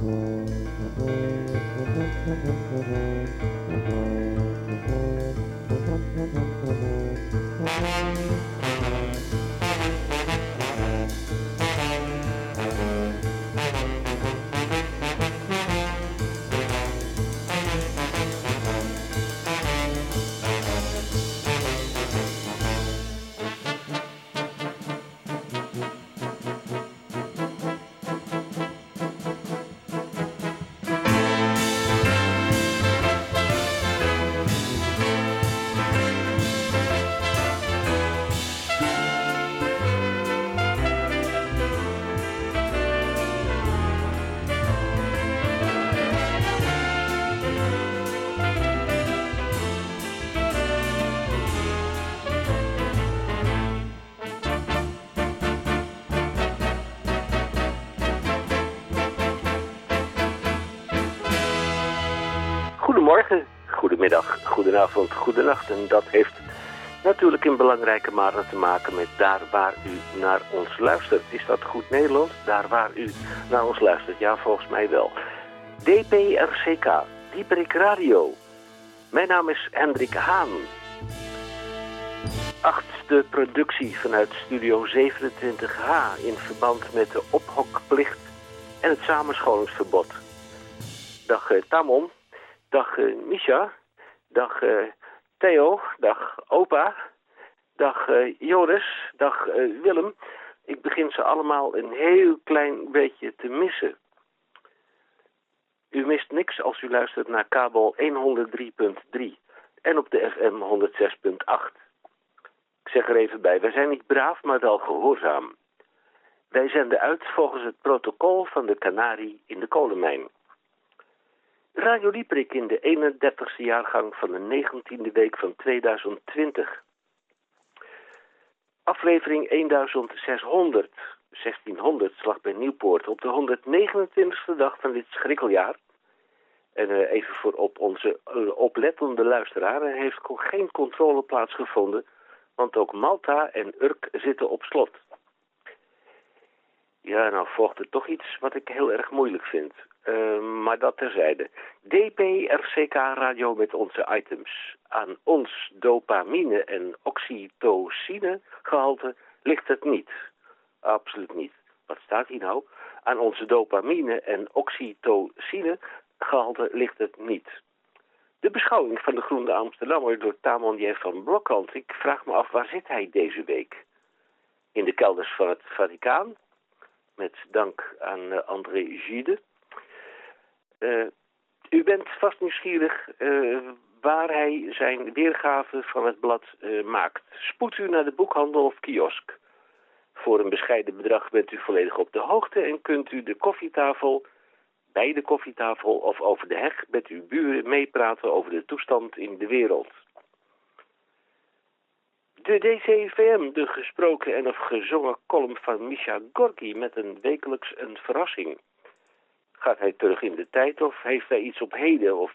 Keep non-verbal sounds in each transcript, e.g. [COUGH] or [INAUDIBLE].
Goedemorgen, goedenavond, goedenacht. En dat heeft natuurlijk in belangrijke mate te maken met daar waar u naar ons luistert. Is dat goed Nederlands? Daar waar u naar ons luistert? Ja, volgens mij wel. DPRCK, Dieperik Radio. Mijn naam is Hendrik Haan. Achtste productie vanuit Studio 27H in verband met de ophokplicht en het samenscholingsverbod. Dag uh, Tamon. Dag uh, Misha. Dag uh, Theo. Dag opa. Dag uh, Joris. Dag Willem. Ik begin ze allemaal een heel klein beetje te missen. U mist niks als u luistert naar kabel 103.3 en op de FM 106.8. Ik zeg er even bij, wij zijn niet braaf, maar wel gehoorzaam. Wij zenden uit volgens het protocol van de Canarie in de kolenmijn. Radio Dieprik in de 31ste jaargang van de 19e week van 2020. Aflevering 1600, 1600, slag bij Nieuwpoort, op de 129ste dag van dit schrikkeljaar. En uh, even voor op onze uh, oplettende luisteraar, er heeft geen controle plaatsgevonden, want ook Malta en Urk zitten op slot. Ja, nou volgt er toch iets wat ik heel erg moeilijk vind. Uh, maar dat terzijde. DPRCK Radio met onze items. Aan ons dopamine en oxytocine gehalte ligt het niet. Absoluut niet. Wat staat hier nou? Aan onze dopamine en oxytocine gehalte ligt het niet. De beschouwing van de Groene Amsterdammer door Tamon van Blokhand. Ik vraag me af, waar zit hij deze week? In de kelders van het Vaticaan? Met dank aan uh, André Gide. Uh, u bent vast nieuwsgierig uh, waar hij zijn weergave van het blad uh, maakt. Spoed u naar de boekhandel of kiosk. Voor een bescheiden bedrag bent u volledig op de hoogte en kunt u de koffietafel, bij de koffietafel of over de heg met uw buren meepraten over de toestand in de wereld. De DCVM, de gesproken en of gezongen column van Misha Gorky met een wekelijks een verrassing. Gaat hij terug in de tijd of heeft hij iets op heden? Of...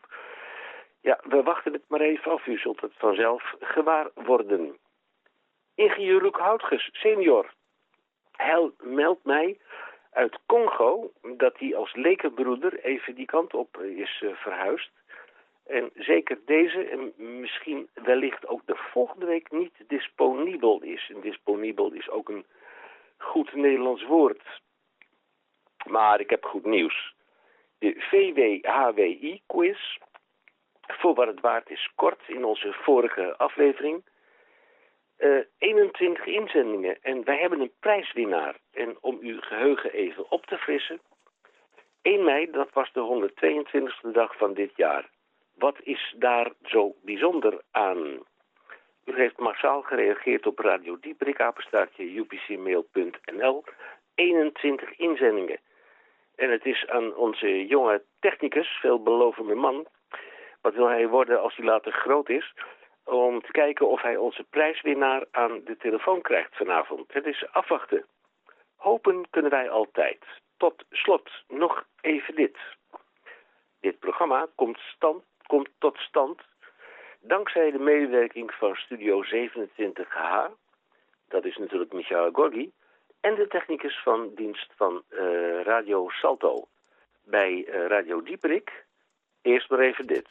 Ja, we wachten het maar even af. U zult het vanzelf gewaar worden. Ingenieur Luc Houtges, senior. Hij meldt mij uit Congo dat hij als lekenbroeder even die kant op is uh, verhuisd. En zeker deze en misschien wellicht ook de volgende week niet disponibel is. En disponibel is ook een goed Nederlands woord. Maar ik heb goed nieuws. De VWHWI-quiz, voor wat het waard is kort in onze vorige aflevering. Uh, 21 inzendingen en wij hebben een prijswinnaar. En om uw geheugen even op te frissen. 1 mei, dat was de 122e dag van dit jaar. Wat is daar zo bijzonder aan? U heeft massaal gereageerd op Radio upcmail.nl. 21 inzendingen. En het is aan onze jonge technicus, veelbelovende man... wat wil hij worden als hij later groot is... om te kijken of hij onze prijswinnaar aan de telefoon krijgt vanavond. Het is afwachten. Hopen kunnen wij altijd. Tot slot nog even dit. Dit programma komt, stand, komt tot stand dankzij de medewerking van Studio 27H. Dat is natuurlijk Michael Gorgi en de technicus van dienst van uh, Radio Salto. bij uh, Radio Dieperik. Eerst maar even dit.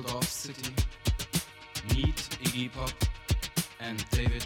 Düsseldorf City, meet Iggy Pop and David.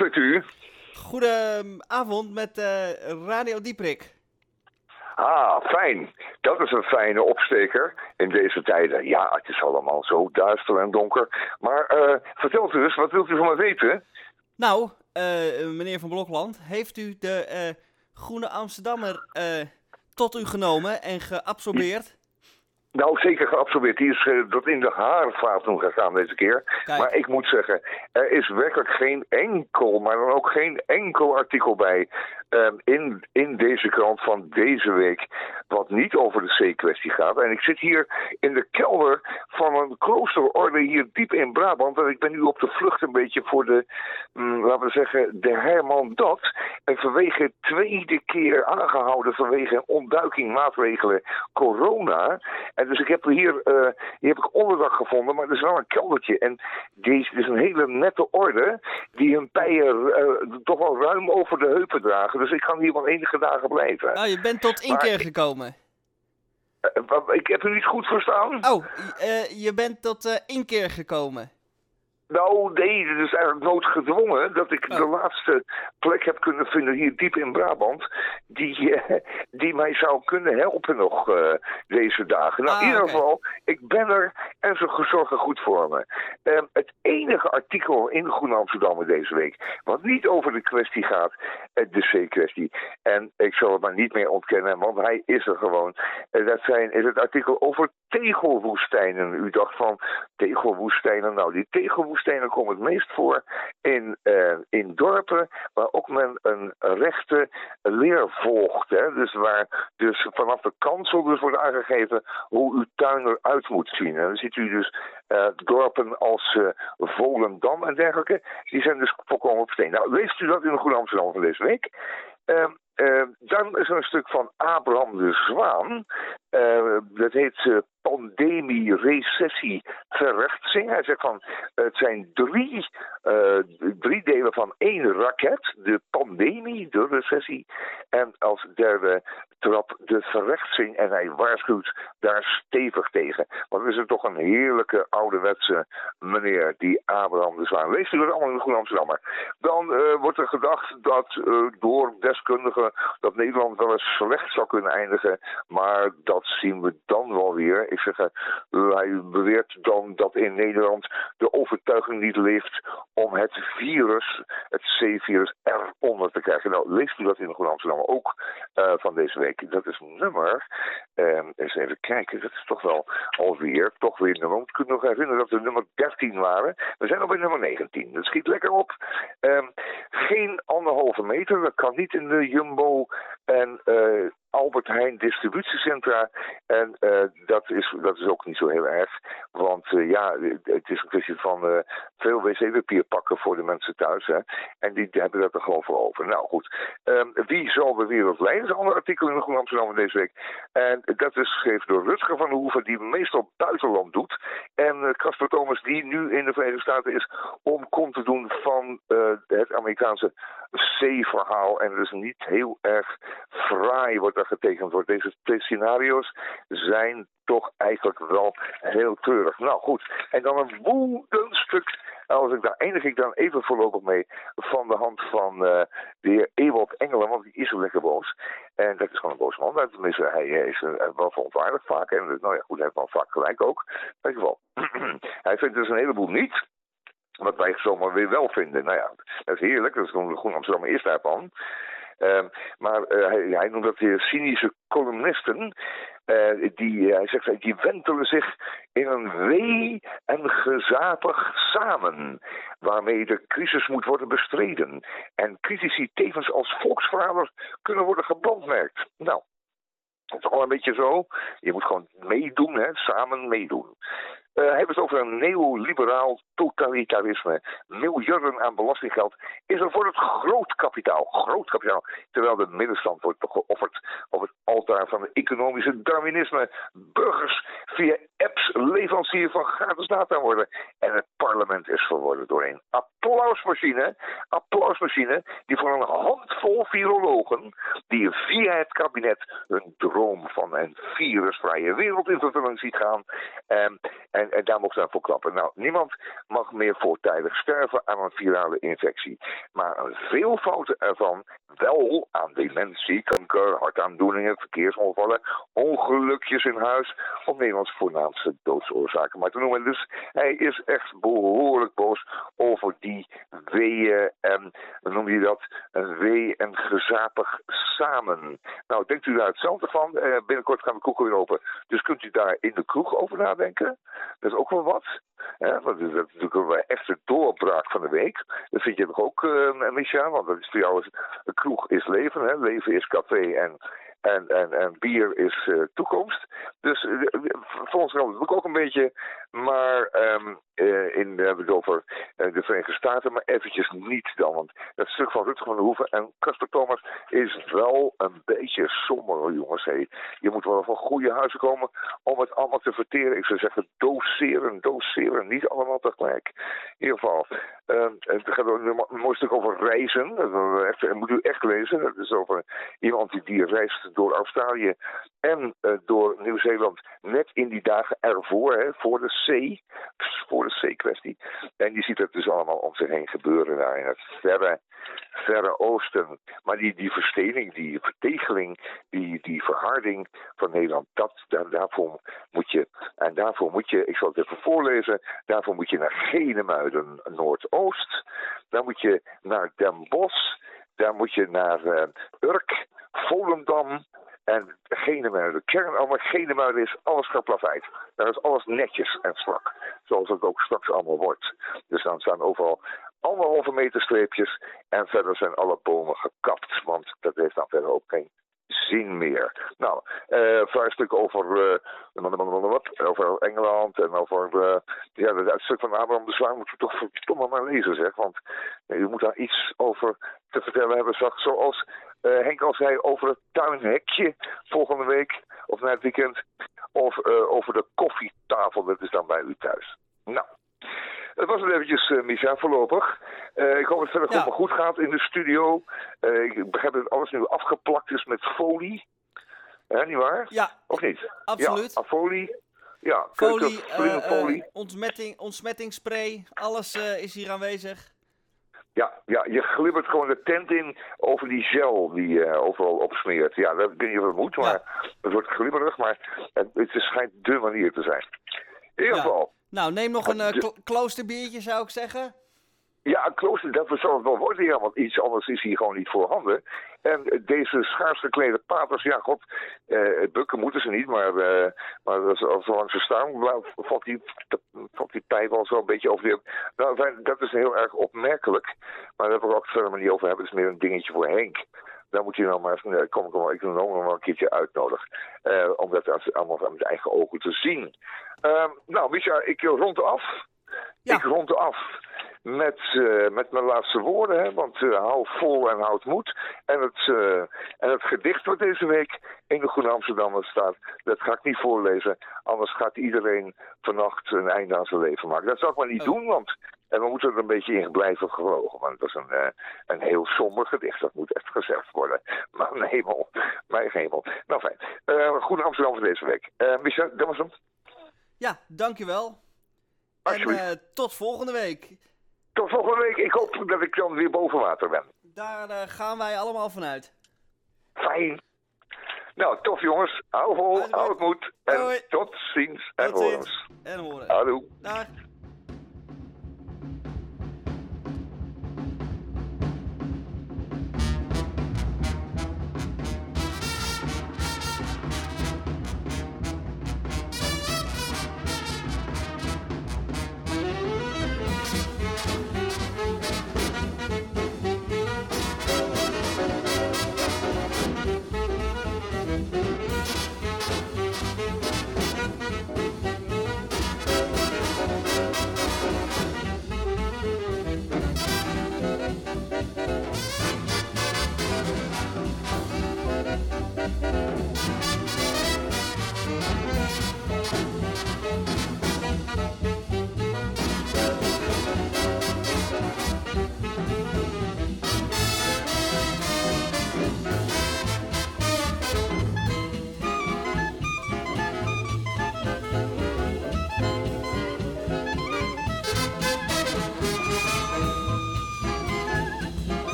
Met u? Goedenavond met uh, Radio Dieprik. Ah, fijn. Dat is een fijne opsteker in deze tijden. Ja, het is allemaal zo duister en donker. Maar uh, vertelt u eens, wat wilt u van me weten? Nou, uh, meneer Van Blokland, heeft u de Groene Amsterdammer tot u genomen en geabsorbeerd? Nou, zeker geabsorbeerd. Die is uh, dat in de haarvaat toen gegaan deze keer. Maar ik moet zeggen, er is werkelijk geen enkel, maar dan ook geen enkel artikel bij uh, in, in deze krant van deze week wat niet over de C-kwestie gaat. En ik zit hier in de kelder van een kloosterorde hier diep in Brabant. En ik ben nu op de vlucht een beetje voor de, mm, laten we zeggen, de Herman Dat. En vanwege tweede keer aangehouden vanwege ontduiking maatregelen corona. En dus ik heb hier, uh, hier heb ik onderdak gevonden, maar er is wel een keldertje. En deze is een hele nette orde die hun pijen uh, toch wel ruim over de heupen dragen. Dus ik kan hier wel enige dagen blijven. Nou, je bent tot inkeer gekomen. Uh, ik heb u niet goed verstaan. Oh, je bent tot inkeer gekomen. Nou, nee, het is eigenlijk noodgedwongen dat ik de oh. laatste plek heb kunnen vinden hier diep in Brabant. Die, uh, die mij zou kunnen helpen nog uh, deze dagen. Nou, ah, in ieder geval, ik ben er en ze zorgen goed voor me. Uh, het enige artikel in Groen Amsterdam deze week, wat niet over de kwestie gaat, eh, de C-kwestie. En ik zal het maar niet meer ontkennen, want hij is er gewoon. dat zijn, is het artikel over tegelwoestijnen. U dacht van tegelwoestijnen, nou die tegelwoestijnen stenen komen het meest voor in, uh, in dorpen waar ook men een rechte leer volgt. Hè? Dus waar dus vanaf de kansel dus wordt aangegeven hoe uw tuin eruit moet zien. En dan ziet u dus uh, dorpen als uh, Volendam en dergelijke. Die zijn dus volkomen op steen. Nou, leest u dat in de Goede Amsterdam van deze week? Ehm, dan is er een stuk van Abraham de Zwaan. Dat heet pandemie, recessie, verrechtsing. Hij zegt van het zijn drie, drie delen van één raket. De pandemie, de recessie. En als derde trap de verrechtsing. En hij waarschuwt daar stevig tegen. Want het is toch een heerlijke ouderwetse meneer, die Abraham de Zwaan. Leest u dat allemaal in de Goede Amsterdammer. Dan wordt er gedacht dat door deskundigen dat Nederland wel eens slecht zou kunnen eindigen. Maar dat zien we dan wel weer. Ik zeg, uh, hij beweert dan dat in Nederland de overtuiging niet leeft om het virus, het C-virus, eronder te krijgen. Nou, leest u dat in de Amsterdam ook uh, van deze week. Dat is nummer. Uh, eens even kijken, dat is toch wel alweer, toch weer nummer. Ik kan nog herinneren dat we nummer 13 waren. We zijn al nummer 19. Dat schiet lekker op. Uh, geen anderhalve meter, dat kan niet in de Jumbo en uh, Albert Heijn distributiecentra. En uh, dat, is, dat is ook niet zo heel erg. Want uh, ja, het is een kwestie van uh, veel wc-papier pakken voor de mensen thuis. Hè? En die, hebben dat er gewoon voor over. Nou goed, um, wie zal de wereld leiden? Dat is een ander artikel in de Groen Amsterdam deze week. En dat is geschreven door Rutger van der Hoeven, die meestal buitenland doet. En Casper Thomas, die nu in de Verenigde Staten is om kom te doen van het Amerikaanse C-verhaal. En dus niet heel erg fraai wordt getekend wordt. Deze twee scenario's zijn toch eigenlijk wel heel treurig. Nou goed, en dan een woedend stuk. Als ik daar eindig ik dan even voorlopig mee van de hand van uh, de heer Ewald Engelen, want die is zo lekker boos. En dat is gewoon een boos man. Nou, tenminste, hij is uh, wel verontwaardigd vaak. En nou ja, goed, hij heeft wel vaak gelijk ook. In ieder geval, [CLEARS THROAT] hij vindt dus een heleboel niet. Wat wij zomaar weer wel vinden. Nou ja, dat is heerlijk. Dat is gewoon Groen Amsterdam eerst daarvan. Uh, maar uh, hij, hij, noemt dat weer cynische columnisten. Uh, die, hij zegt, die wentelen zich in een wee en gezapig samen. Waarmee de crisis moet worden bestreden. En critici tevens als volksverraders kunnen worden gebrandmerkt. Nou, dat is wel een beetje zo. Je moet gewoon meedoen, hè, samen meedoen. Uh, hebben het over een neoliberaal totalitarisme. Miljarden aan belastinggeld is er voor het groot kapitaal. Groot kapitaal. Terwijl de middenstand wordt geofferd op het altaar van het economische darwinisme. Burgers via apps leverancier van gratis data worden. En het parlement is verworden door een applausmachine. Applausmachine die voor een handvol virologen die via het kabinet hun droom van een virusvrije wereld in vervulling ziet gaan. En, en, en daar mocht ze voor klappen. Nou, niemand mag meer voortijdig sterven aan een virale infectie. Maar een veelvoud ervan wel aan dementie, kanker, hartaandoeningen, verkeersongevallen, ongelukjes in huis, om Nederlands doodsoorzaken maar te noemen. Dus hij is echt behoorlijk boos over die weeën en, noem je dat, een wee en gezapig samen. Nou, denkt u daar hetzelfde van? Eh, binnenkort gaan de kroegen weer open. Dus kunt u daar in de kroeg over nadenken? Dat is ook wel wat. Hè? Want dat is natuurlijk een echte doorbraak van de week. Dat vind je toch ook, uh, Micha? Want dat is voor jou, een kroeg is leven, hè? leven is café en en, en, en bier is uh, toekomst. Dus uh, volgens mij doe ik ook een beetje. Maar um, uh, in, we hebben het over de Verenigde Staten, maar eventjes niet dan. Want dat stuk van Rutger van de Hoeven en Casper Thomas is wel een beetje somber, jongens. Je moet wel van goede huizen komen om het allemaal te verteren. Ik zou zeggen, doseren, doseren. Niet allemaal tegelijk. In ieder geval, uh, het gaat een mooi stuk over reizen. Dat, moet u echt lezen. Dat is over iemand die, die reist door Australië en uh, door Nieuw-Zeeland net in die dagen ervoor, hè, voor de zee, voor de zee-kwestie. En die ziet het dus allemaal om zich heen gebeuren daar in het verre, verre oosten. Maar die, die verstening, die vertegeling, die, die verharding van Nederland, dat, daar, daarvoor moet je, en daarvoor moet je, ik zal het even voorlezen, daarvoor moet je naar Genemuiden, Noordoost. Dan moet je naar Den Bosch, daar moet je naar uh, Urk, Volendam en Genemuiden. Kern allemaal Genemuiden is alles geplaveid. Daar is alles netjes en strak. Zoals het ook straks allemaal wordt. Dus dan staan overal anderhalve meter streepjes. En verder zijn alle bomen gekapt. Want dat heeft dan verder ook geen zin meer. Nou, uh, vrij stuk over, uh, over Engeland en over uh, ja, het stuk van Abraham de Zwaan moeten we toch verdomme maar lezen, zeg. Want u moet daar iets over te vertellen hebben, zoals Henk al zei over het tuinhekje volgende week of na het weekend. Of over de koffietafel, dat is dan bij u thuis. Nou, het was het eventjes, uh, Misha, voorlopig. Uh, ik hoop dat het verder ja. goed gaat in de studio. Uh, ik begrijp dat alles nu afgeplakt is met folie. Hè, niet waar? Ja. Of niet? Absoluut. Ja, folie. Ja, folie, folie. ontsmetting, ontsmettingspray, alles is hier aanwezig. Ja, ja, je glibbert gewoon de tent in over die gel die je overal opsmeert. Ja, dat niet of het moet, maar ja. het wordt glibberig, maar het, het schijnt dé manier te zijn. In ieder geval. Nou, neem nog een uh, klo kloosterbiertje, zou ik zeggen. Ja, een klooster, dat zal het wel worden, ja, want iets anders is hier gewoon niet voorhanden. En deze schaars geklede paters, ja, god, uh, bukken moeten ze niet, maar, uh, maar zolang ze staan, valt die, valt die pijp al zo een beetje over de... Nou, dat is heel erg opmerkelijk, maar daar hebben we ook verder maar niet over hebben. Het is meer een dingetje voor Henk. Dan moet je nou maar even, kom ik wel, ik nog wel een keertje uitnodigen. Uh, om dat allemaal met eigen ogen te zien. Uh, nou, Micha, ik rond af. Ja. Ik rond af met, uh, met mijn laatste woorden. Hè, want uh, hou vol en houd moed. En het, uh, en het gedicht wat deze week in de Groene Amsterdammer staat, dat ga ik niet voorlezen. Anders gaat iedereen vannacht een einde aan zijn leven maken. Dat zal ik maar niet oh. doen, want en we moeten er een beetje in blijven gelogen. Want het was een, uh, een heel somber gedicht. Dat moet echt gezegd worden. [LAUGHS] Mijn hemel. Mijn hemel. Nou fijn. Uh, Goede Amsterdam voor deze week. Uh, Micha, dat was hem. Ja, dankjewel. En tot volgende week. Tot volgende week. Ik hoop dat ik dan weer boven water ben. Daar gaan wij allemaal vanuit. Fijn. Nou, tof jongens. Hou vol, hou het moed. En Hoi. tot ziens en horens. En horen. Hallo. Dag.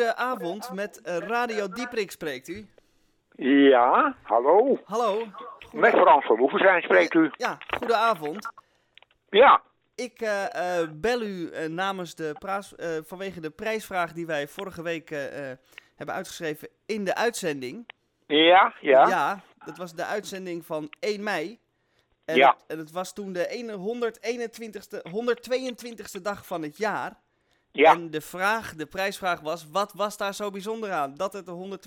Goedenavond, met eh, Radio Dieprik spreekt u. Ja, hallo. Hallo. Met Frans van Loevenzijn spreekt u. Ja, goedenavond. Ja, Ik eh, eh, bel u namens de praas, vanwege de prijsvraag die wij vorige week hebben uitgeschreven in de uitzending. ja, ja. dat was de uitzending van 1 mei. En, Ja. het, en het was toen de ene- 121ste, 122ste dag van het jaar. Ja, En de vraag, de prijsvraag was, wat was daar zo bijzonder aan dat het de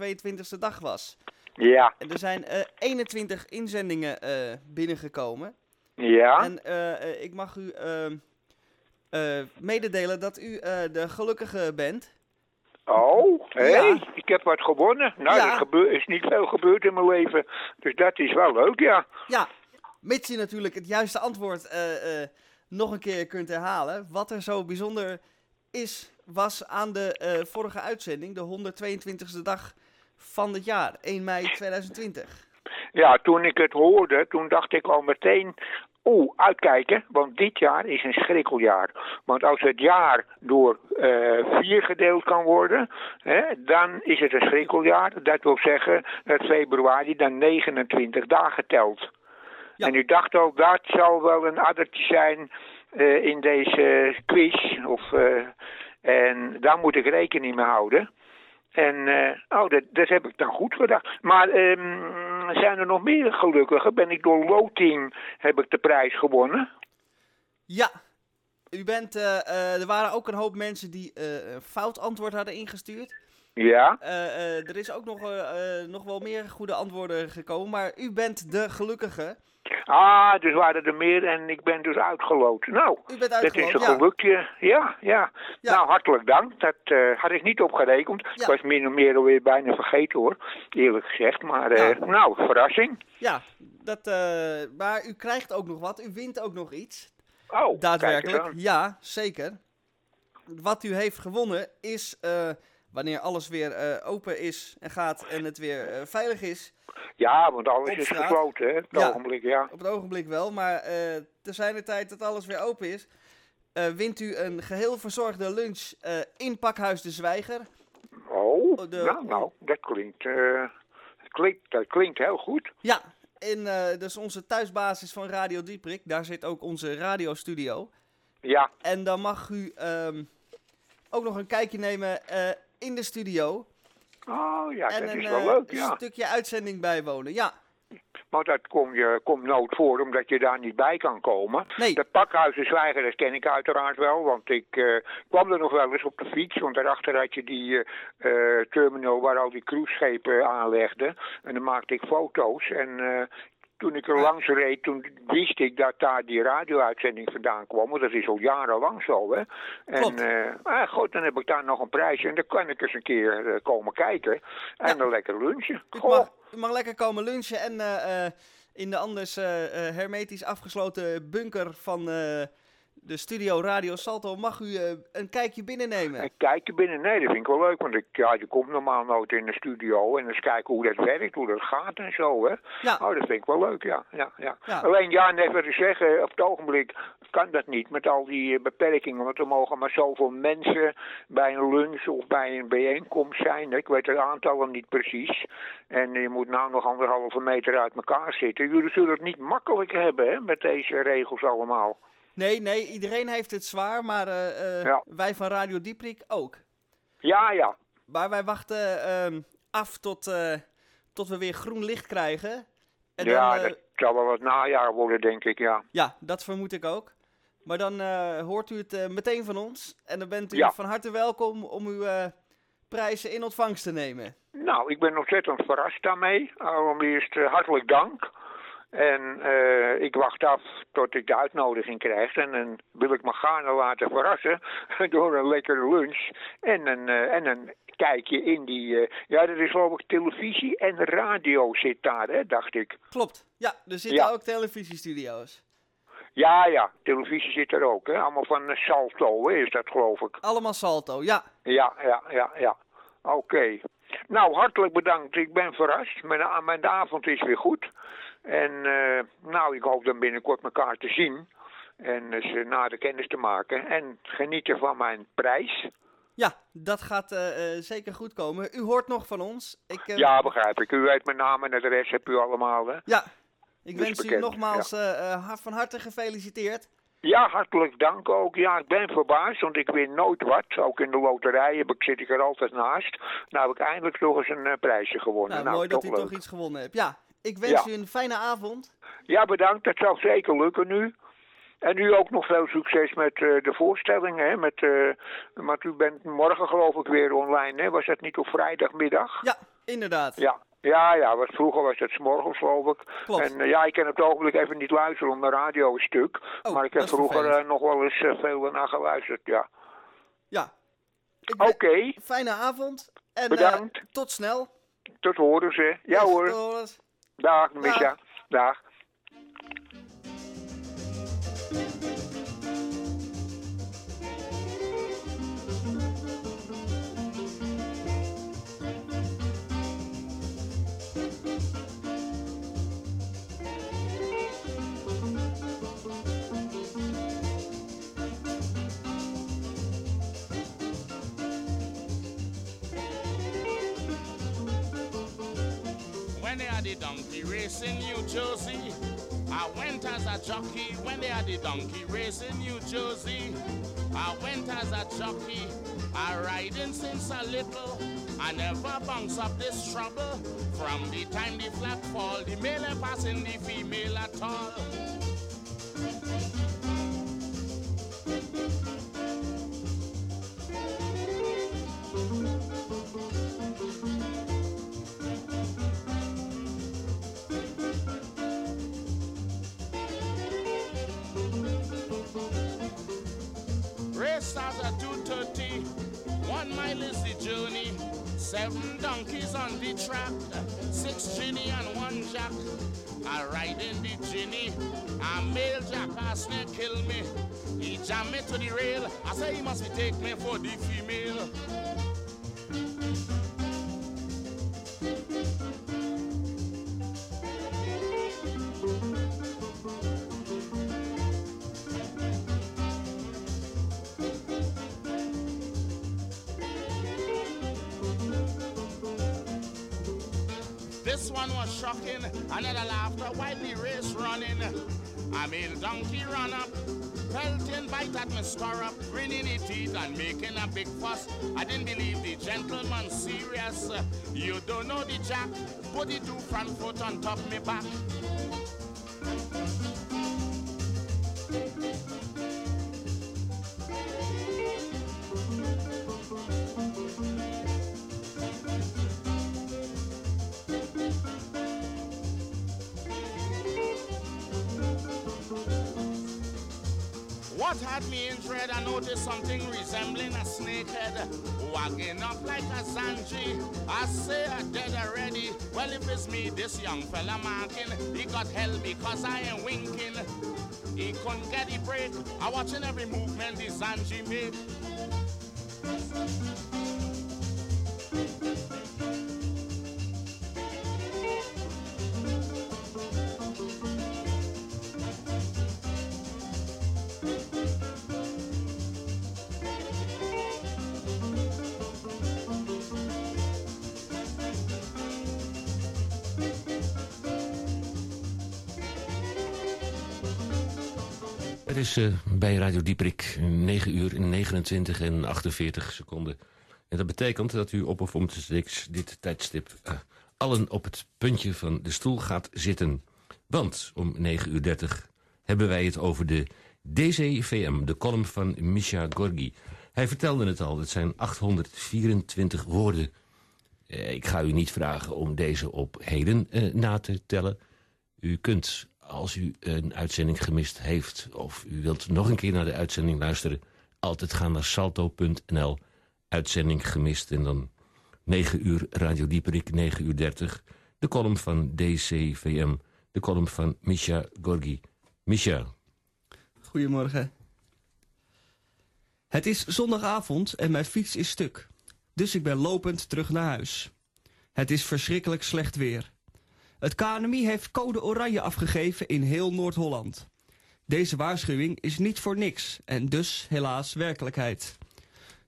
122ste dag was? ja, En er zijn eh 21 inzendingen eh, binnengekomen. ja. En eh, eh, ik mag u ehm, eh, mededelen dat u eh, de gelukkige bent. Oh, hé, Ja. ik heb wat gewonnen. Nou, Ja. er is niet veel gebeurd in mijn leven. Dus dat is wel leuk, ja. Ja, mits u natuurlijk het juiste antwoord eh, eh, nog een keer kunt herhalen. Wat er zo bijzonder is, was aan de eh, vorige uitzending, de 122e dag van het jaar, 1 mei 2020. Ja, toen ik het hoorde, toen dacht ik al meteen... Oeh, uitkijken, want dit jaar is een schrikkeljaar. Want als het jaar door eh, vier gedeeld kan worden, hè, dan is het een schrikkeljaar. Dat wil zeggen dat februari dan 29 dagen telt. Ja. En u dacht ook, dat zal wel een addertje zijn eh, in deze quiz. Of, eh, en daar moet ik rekening mee houden. En eh, oh, dat, dat heb ik dan goed gedacht. Maar ehm, zijn er nog meer gelukkigen? Ben ik door loting heb ik de prijs gewonnen? Ja, u bent, er waren ook een hoop mensen die een fout antwoord hadden ingestuurd. Ja. Eh, eh, er is ook nog, eh, nog wel meer goede antwoorden gekomen, maar u bent de gelukkige. Ah, dus waren er meer en ik ben dus uitgeloot. Nou, U bent dat is een gelukje. Ja, ja. Ja. Nou, hartelijk dank. Dat had ik niet opgerekend. Ja. Ik was min of meer alweer bijna vergeten hoor, eerlijk gezegd. Maar nou, verrassing. Ja, dat, maar u krijgt ook nog wat, u wint ook nog iets. Oh, Daadwerkelijk, ja, zeker. Wat u heeft gewonnen is, wanneer alles weer eh, open is en gaat en het weer eh, veilig is, Ja, want alles is gesloten, hè? Op het Ja. ogenblik, ja. op het ogenblik wel, maar eh te zijn de tijd dat alles weer open is, wint u een geheel verzorgde lunch in Pakhuis de Zwijger. Oh, de- nou, nou, dat klinkt, klinkt, dat klinkt heel goed. Ja, in eh dus onze thuisbasis van Radio Dieprik, daar zit ook onze radiostudio. Ja, En dan mag u ehm, ook nog een kijkje nemen in de studio. oh ja, en dat een is wel eh, leuk, ja. stukje uitzending bijwonen. Ja, Maar dat kom je, komt nooit voor, omdat je daar niet bij kan komen. Nee. Dat pakhuizen zwijgen, dat ken ik uiteraard wel, want ik eh, kwam er nog wel eens op de fiets, want daarachter had je die eh, terminal waar al die cruiseschepen aanlegden. En dan maakte ik foto's en... toen ik er langs reed, toen wist ik dat daar die radio-uitzending vandaan kwam. Want dat is al jarenlang zo, hè. En eh, ah, goed, dan heb ik daar nog een prijsje. En dan kan ik eens een keer eh, komen kijken. En Ja. dan lekker lunchen. Goh. mag, mag lekker komen lunchen en eh, in de anders hermetisch afgesloten bunker van de studio Radio Salto mag u eh, een kijkje binnennemen. En kijken binnen, nee, dat vind ik wel leuk, want ik, ja, je komt normaal nooit in de studio en eens kijken hoe dat werkt, hoe dat gaat en zo, hè. Ja. Oh, dat vind ik wel leuk, ja. ja, ja. Ja. Alleen, ja, net wat te zeggen, op het ogenblik kan dat niet met al die eh, beperkingen, want er mogen maar zoveel mensen bij een lunch of bij een bijeenkomst zijn. Ik weet het aantallen niet precies. En je moet nou nog anderhalve meter uit elkaar zitten. Jullie zullen het niet makkelijk hebben, hè, met deze regels allemaal. Nee, nee, iedereen heeft het zwaar, maar eh, eh, Ja. wij van Radio Dieprik ook. Ja, ja. Maar wij wachten ehm, af tot, eh, tot we weer groen licht krijgen. En ja, dan, dat zal wel wat najaar worden, denk ik, ja. Ja, dat vermoed ik ook. Maar dan hoort u het meteen van ons. En dan bent u Ja. van harte welkom om uw prijzen in ontvangst te nemen. Nou, ik ben ontzettend verrast daarmee. Allereerst hartelijk dank. En eh, ik wacht af tot ik de uitnodiging krijg. En dan wil ik me gaarne laten verrassen [LAUGHS] door een lekkere lunch. En een, eh, en een kijkje in die... eh, ja, dat is geloof ik televisie en radio zit daar, hè, dacht ik. Klopt. Ja, er zitten Ja. ook televisiestudio's. Ja, ja, televisie zit er ook, hè. Allemaal van Salto, hè, is dat geloof ik. Allemaal salto, ja. Ja, ja, ja, ja. Oké. Nou, hartelijk bedankt. Ik ben verrast. Mijn, a- mijn avond is weer goed. En eh, nou, ik hoop dan binnenkort elkaar te zien. En eh, nader kennis te maken. En genieten van mijn prijs. Ja, dat gaat eh, zeker goed komen. U hoort nog van ons. Ik, Ja, begrijp ik. U weet mijn naam en adres, heb u allemaal, hè? Ja, ik Dus wens u nogmaals van harte gefeliciteerd. Ja, hartelijk dank ook. Ja, ik ben verbaasd, want ik win nooit wat. Ook in de loterij heb ik, zit ik er altijd naast. Nou heb ik eindelijk toch eens een prijsje gewonnen. Nou, Nou, mooi dat u leuk. toch iets gewonnen hebt. Ja, ik wens Ja. u een fijne avond. Ja, bedankt. Dat zal zeker lukken nu. En u ook nog veel succes met eh, de voorstellingen. Hè? Met, eh, want u bent morgen geloof ik weer online. Hè? Was dat niet op vrijdagmiddag? Ja, inderdaad. Ja, ja, ja was, vroeger was het 's morgens geloof ik. Klopt. En eh, ja, ik kan op het ogenblik even niet luisteren, om de radio is stuk. Oh, maar ik dat heb vroeger nog wel eens veel naar geluisterd, ja. Ja. Oké, Fijne avond. En Bedankt. tot snel. tot horen ze. Ja Yes, hoor, tot horens. dag Misha. Dag. When they had the donkey race in New Jersey. I went as a jockey when they had the donkey race in New Jersey. I went as a jockey, I riding since a little. I never bounce up this trouble. From the time the flag fall, the male passing the female at all. On the track. Six ginny and one jack. I ride in the ginny. A male Jack jackass near kill me. He jam me to the rail. I say he must be take me for the female. Shocking. Another laughter while the race running. A male donkey run up, pelting bite at me stirrup, grinning his teeth and making a big fuss. I didn't believe the gentleman serious. You don't know the jack, put the two front foot on top me back. What had me in dread, I noticed something resembling a snakehead wagging up like a zanji. I say I dead already. Well, if it's me, this young fella marking, he got hell because I ain't winking. He couldn't get the break. I watching every movement the zanji make. Bij Radio Dieprik 9 uur 29 en 48 seconden. En dat betekent dat u op of om te dit tijdstip eh, allen op het puntje van de stoel gaat zitten. Want om 9 uur 30 hebben wij het over de DCVM, de column van Misha Gorgi. Hij vertelde het al, het zijn 824 woorden. Eh, ik ga u niet vragen om deze op heden eh, na te tellen. U kunt, als u een uitzending gemist heeft... of u wilt nog een keer naar de uitzending luisteren... altijd gaan naar salto.nl, uitzending gemist... en dan 9 uur Radio Dieperik, 9 uur 30... de column van DCVM, de column van Misha Gorgi. Misha, Goedemorgen. Het is zondagavond en mijn fiets is stuk. Dus ik ben lopend terug naar huis. Het is verschrikkelijk slecht weer. Het KNMI heeft code oranje afgegeven in heel Noord-Holland. Deze waarschuwing is niet voor niks en dus helaas werkelijkheid.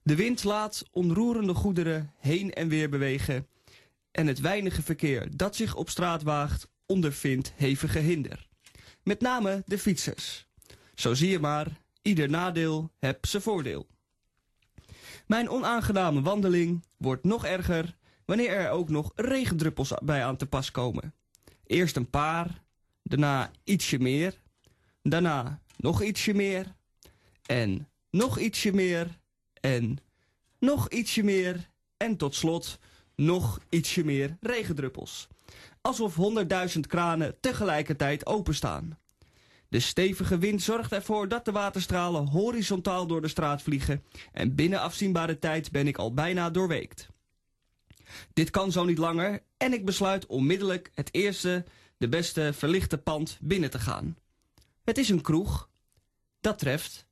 De wind laat onroerende goederen heen en weer bewegen en het weinige verkeer dat zich op straat waagt ondervindt hevige hinder. Met name de fietsers. Zo zie je maar, ieder nadeel heb zijn voordeel. Mijn onaangename wandeling wordt nog erger wanneer er ook nog regendruppels bij aan te pas komen. Eerst een paar, daarna ietsje meer, daarna nog ietsje meer en nog ietsje meer en nog ietsje meer en tot slot nog ietsje meer regendruppels. Alsof honderdduizend kranen tegelijkertijd openstaan. De stevige wind zorgt ervoor dat de waterstralen horizontaal door de straat vliegen en binnen afzienbare tijd ben ik al bijna doorweekt. Dit kan zo niet langer en ik besluit onmiddellijk het eerste, de beste verlichte pand binnen te gaan. Het is een kroeg. Dat treft.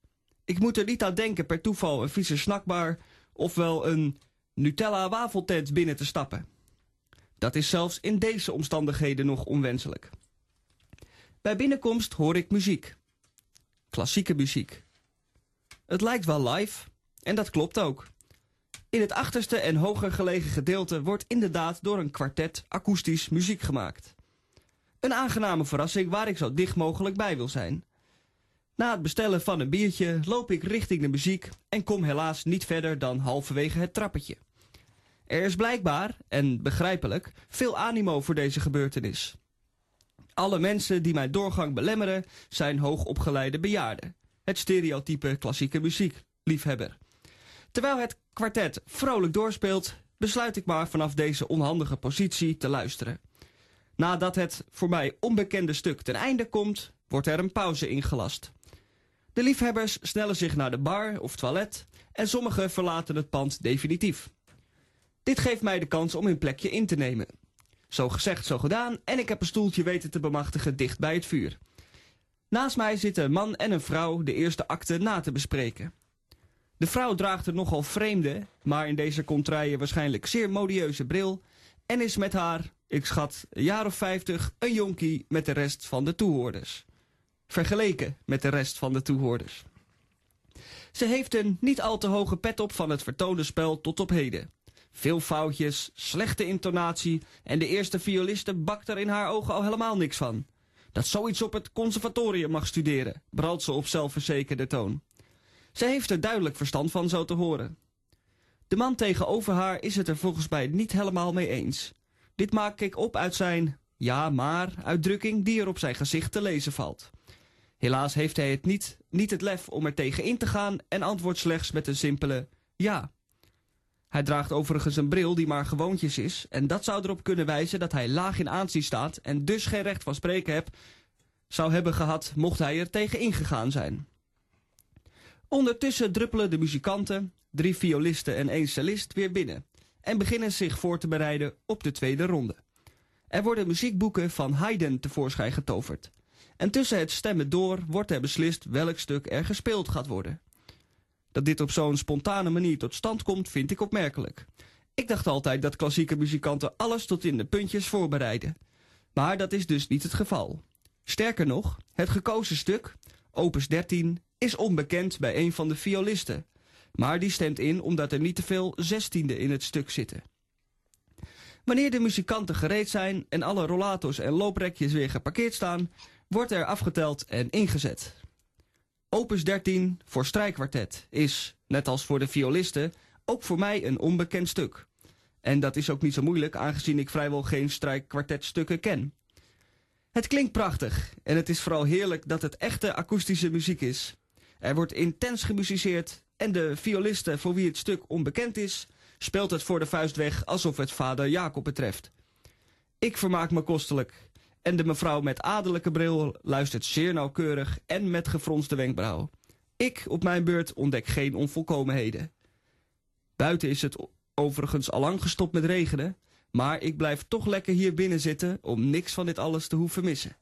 Ik moet er niet aan denken per toeval een vieze snackbar ofwel een Nutella wafeltent binnen te stappen. Dat is zelfs in deze omstandigheden nog onwenselijk. Bij binnenkomst hoor ik muziek. Klassieke muziek. Het lijkt wel live, en dat klopt ook. In het achterste en hoger gelegen gedeelte wordt inderdaad door een kwartet akoestisch muziek gemaakt. Een aangename verrassing waar ik zo dicht mogelijk bij wil zijn. Na het bestellen van een biertje loop ik richting de muziek en kom helaas niet verder dan halverwege het trappetje. Er is blijkbaar, en begrijpelijk, veel animo voor deze gebeurtenis. Alle mensen die mijn doorgang belemmeren zijn hoogopgeleide bejaarden. Het stereotype klassieke muziekliefhebber. Terwijl het kwartet vrolijk doorspeelt, besluit ik maar vanaf deze onhandige positie te luisteren. Nadat het voor mij onbekende stuk ten einde komt, wordt er een pauze ingelast. De liefhebbers snellen zich naar de bar of toilet en sommigen verlaten het pand definitief. Dit geeft mij de kans om hun plekje in te nemen. Zo gezegd, zo gedaan en ik heb een stoeltje weten te bemachtigen dicht bij het vuur. Naast mij zitten een man en een vrouw de eerste akte na te bespreken. De vrouw draagt een nogal vreemde, maar in deze contraille waarschijnlijk zeer modieuze bril en is met haar, ik schat, een jaar of vijftig, een jonkie met de rest van de toehoorders. Vergeleken met de rest van de toehoorders. Ze heeft een niet al te hoge pet op van het vertoonde spel tot op heden. Veel foutjes, slechte intonatie en de eerste violiste bakt er in haar ogen al helemaal niks van. Dat zoiets op het conservatorium mag studeren, bralt ze op zelfverzekerde toon. Ze heeft er duidelijk verstand van zo te horen. De man tegenover haar is het er volgens mij niet helemaal mee eens. Dit maak ik op uit zijn ja maar uitdrukking die er op zijn gezicht te lezen valt. Helaas heeft hij het niet, niet het lef om er tegen in te gaan en antwoordt slechts met een simpele ja. Hij draagt overigens een bril die maar gewoontjes is en dat zou erop kunnen wijzen dat hij laag in aanzien staat en dus geen recht van spreken heb, zou hebben gehad mocht hij er tegen ingegaan zijn. Ondertussen druppelen de muzikanten, drie violisten en één cellist weer binnen en beginnen zich voor te bereiden op de tweede ronde. Er worden muziekboeken van Haydn tevoorschijn getoverd. En tussen het stemmen door wordt er beslist welk stuk er gespeeld gaat worden. Dat dit op zo'n spontane manier tot stand komt, vind ik opmerkelijk. Ik dacht altijd dat klassieke muzikanten alles tot in de puntjes voorbereiden. Maar dat is dus niet het geval. Sterker nog, het gekozen stuk, opus 13, is onbekend bij een van de violisten. Maar die stemt in omdat er niet te veel zestiende in het stuk zitten. Wanneer de muzikanten gereed zijn en alle rollators en looprekjes weer geparkeerd staan, wordt er afgeteld en ingezet. Opus 13 voor strijkkwartet is, net als voor de violisten, ook voor mij een onbekend stuk. En dat is ook niet zo moeilijk, aangezien ik vrijwel geen strijkkwartetstukken ken. Het klinkt prachtig en het is vooral heerlijk dat het echte akoestische muziek is. Er wordt intens gemusiceerd en de violiste voor wie het stuk onbekend is, speelt het voor de vuist weg alsof het vader Jacob betreft. Ik vermaak me kostelijk en de mevrouw met adellijke bril luistert zeer nauwkeurig en met gefronste wenkbrauw. Ik op mijn beurt ontdek geen onvolkomenheden. Buiten is het overigens allang gestopt met regenen, maar ik blijf toch lekker hier binnen zitten om niks van dit alles te hoeven missen.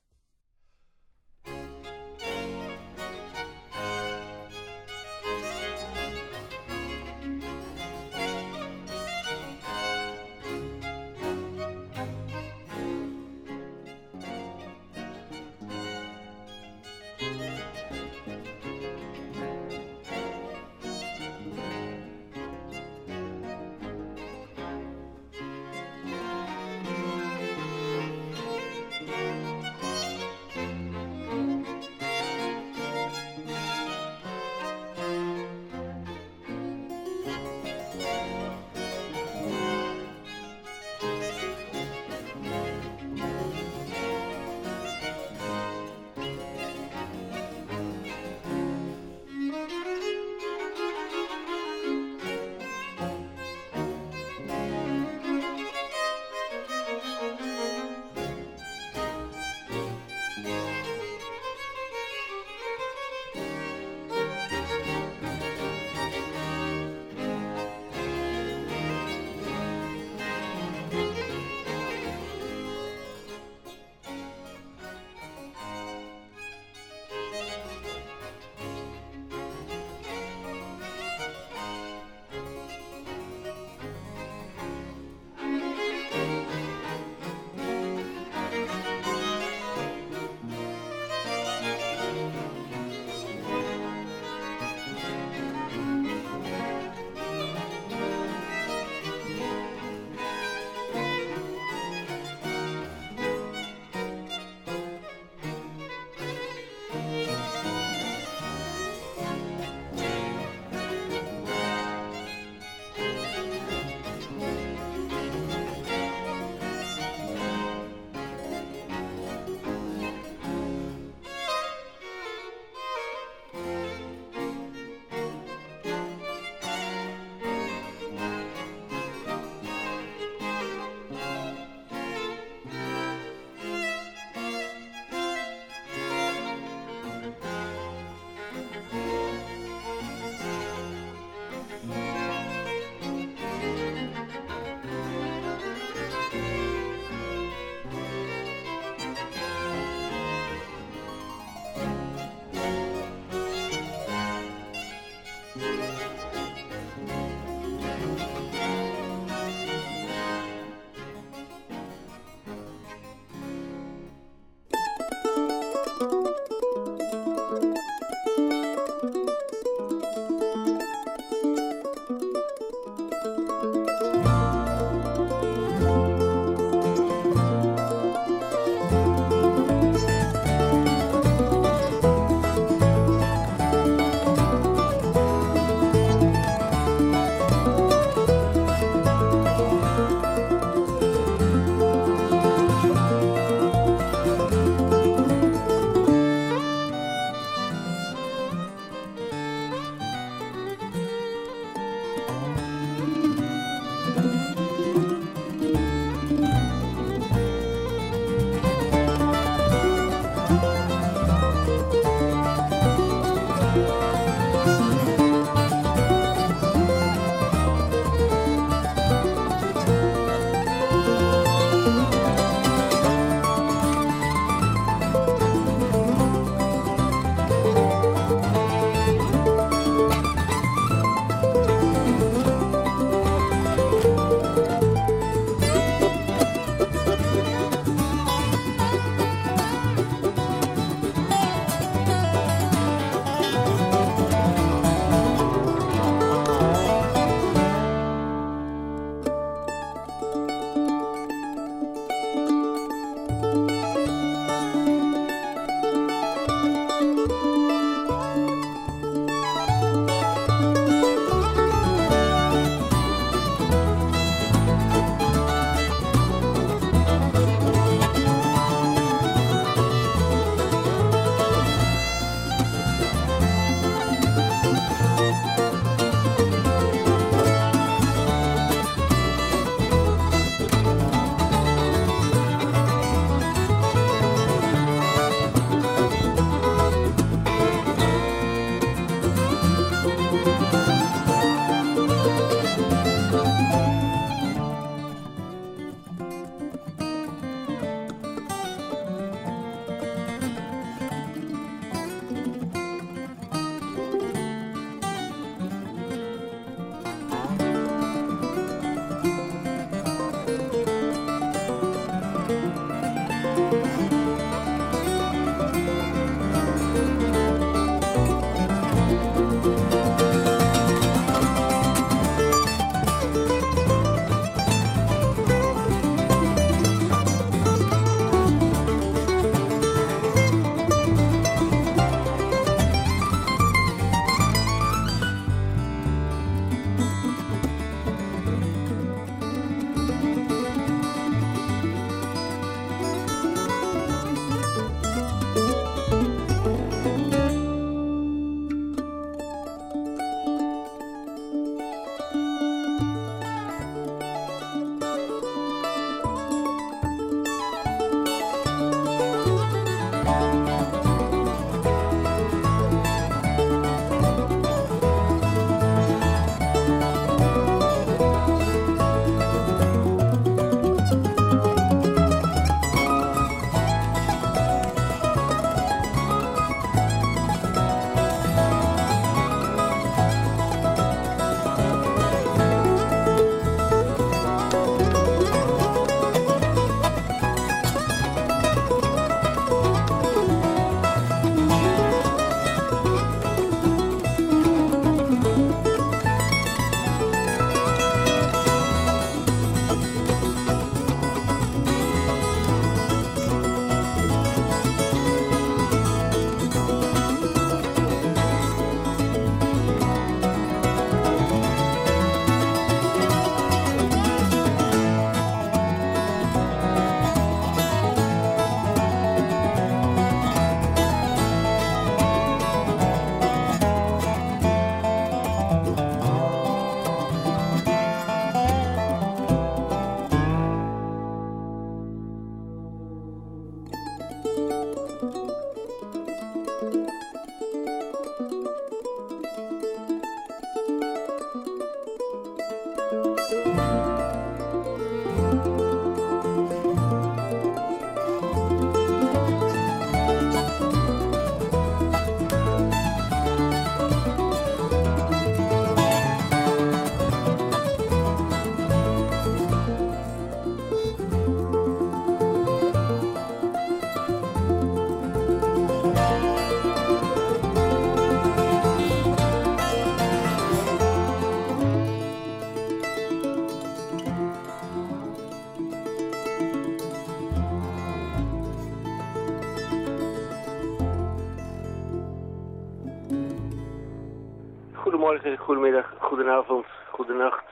Goedemiddag, goedenavond, goedenacht.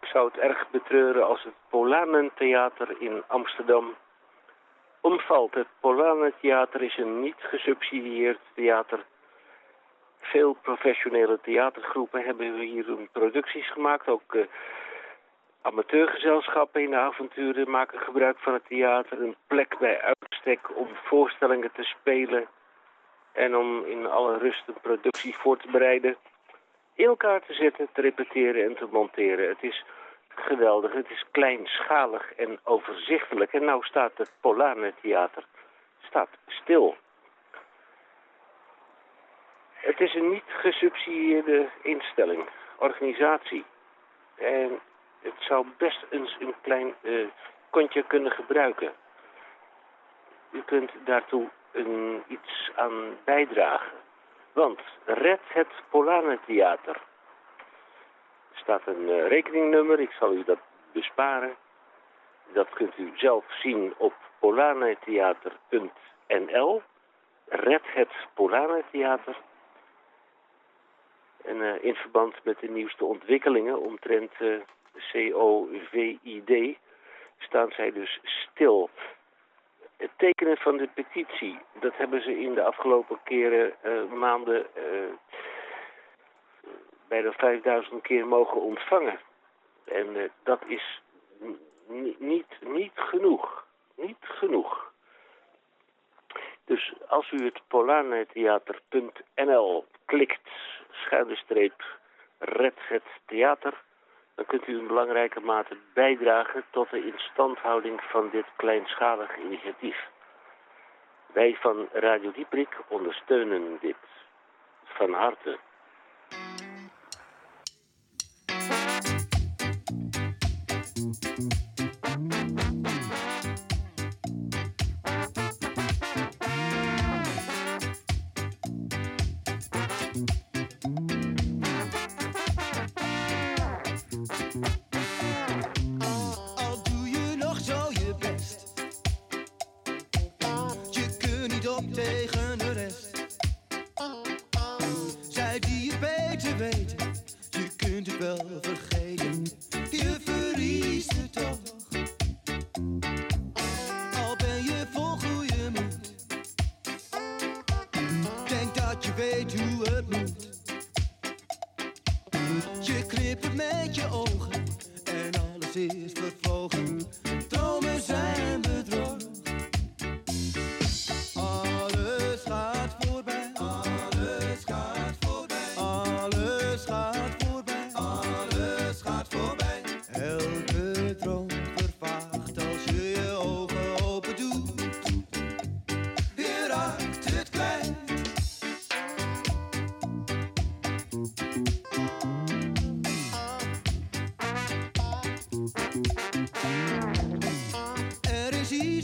Ik zou het erg betreuren als het Polanentheater in Amsterdam omvalt. Het Polanentheater is een niet gesubsidieerd theater. Veel professionele theatergroepen hebben hier hun producties gemaakt. Ook uh, amateurgezelschappen in de avonturen maken gebruik van het theater. Een plek bij uitstek om voorstellingen te spelen en om in alle rust een productie voor te bereiden. In elkaar te zetten, te repeteren en te monteren. Het is geweldig, het is kleinschalig en overzichtelijk. En nou staat het Polane Theater staat stil. Het is een niet gesubsidieerde instelling, organisatie. En het zou best eens een klein uh, kontje kunnen gebruiken. U kunt daartoe een, iets aan bijdragen. Want red het Polanentheater. Er staat een uh, rekeningnummer, ik zal u dat besparen. Dat kunt u zelf zien op polanetheater.nl. Red het Polanentheater. En uh, in verband met de nieuwste ontwikkelingen omtrent uh, COVID staan zij dus stil. Het tekenen van de petitie, dat hebben ze in de afgelopen keren, uh, maanden, uh, bijna 5000 keer mogen ontvangen. En uh, dat is niet, niet genoeg. Niet genoeg. Dus als u het polanetheater.nl klikt, schuine streep, red het theater dan kunt u in belangrijke mate bijdragen tot de instandhouding van dit kleinschalig initiatief. Wij van Radio Dieprik ondersteunen dit van harte.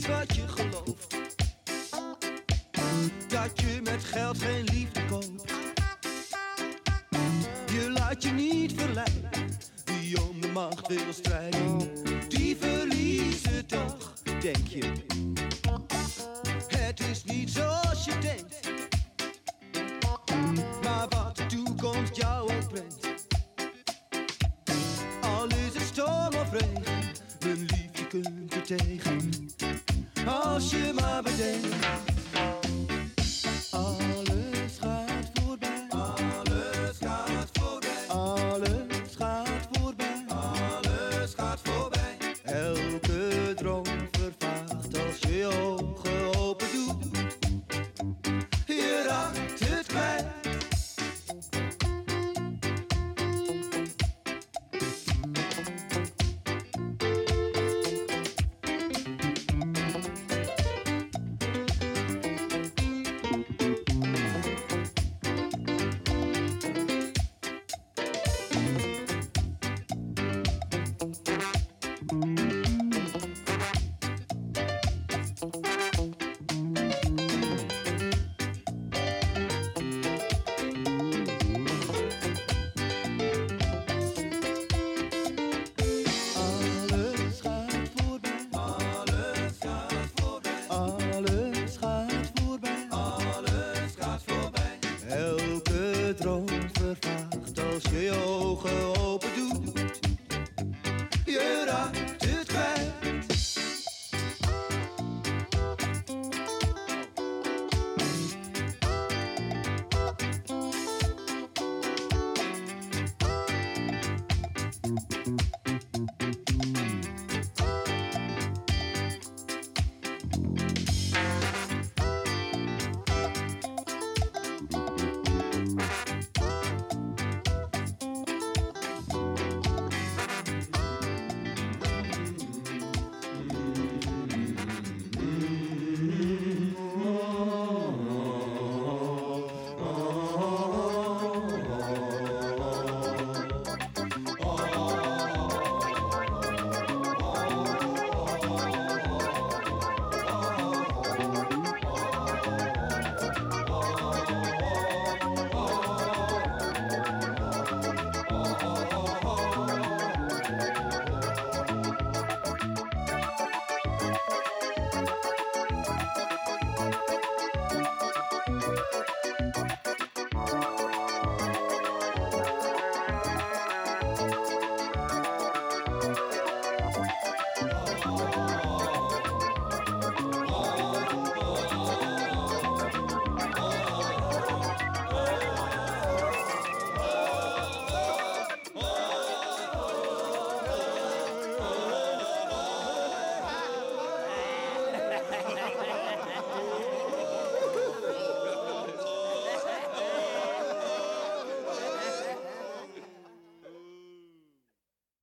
Als je ogen open doet.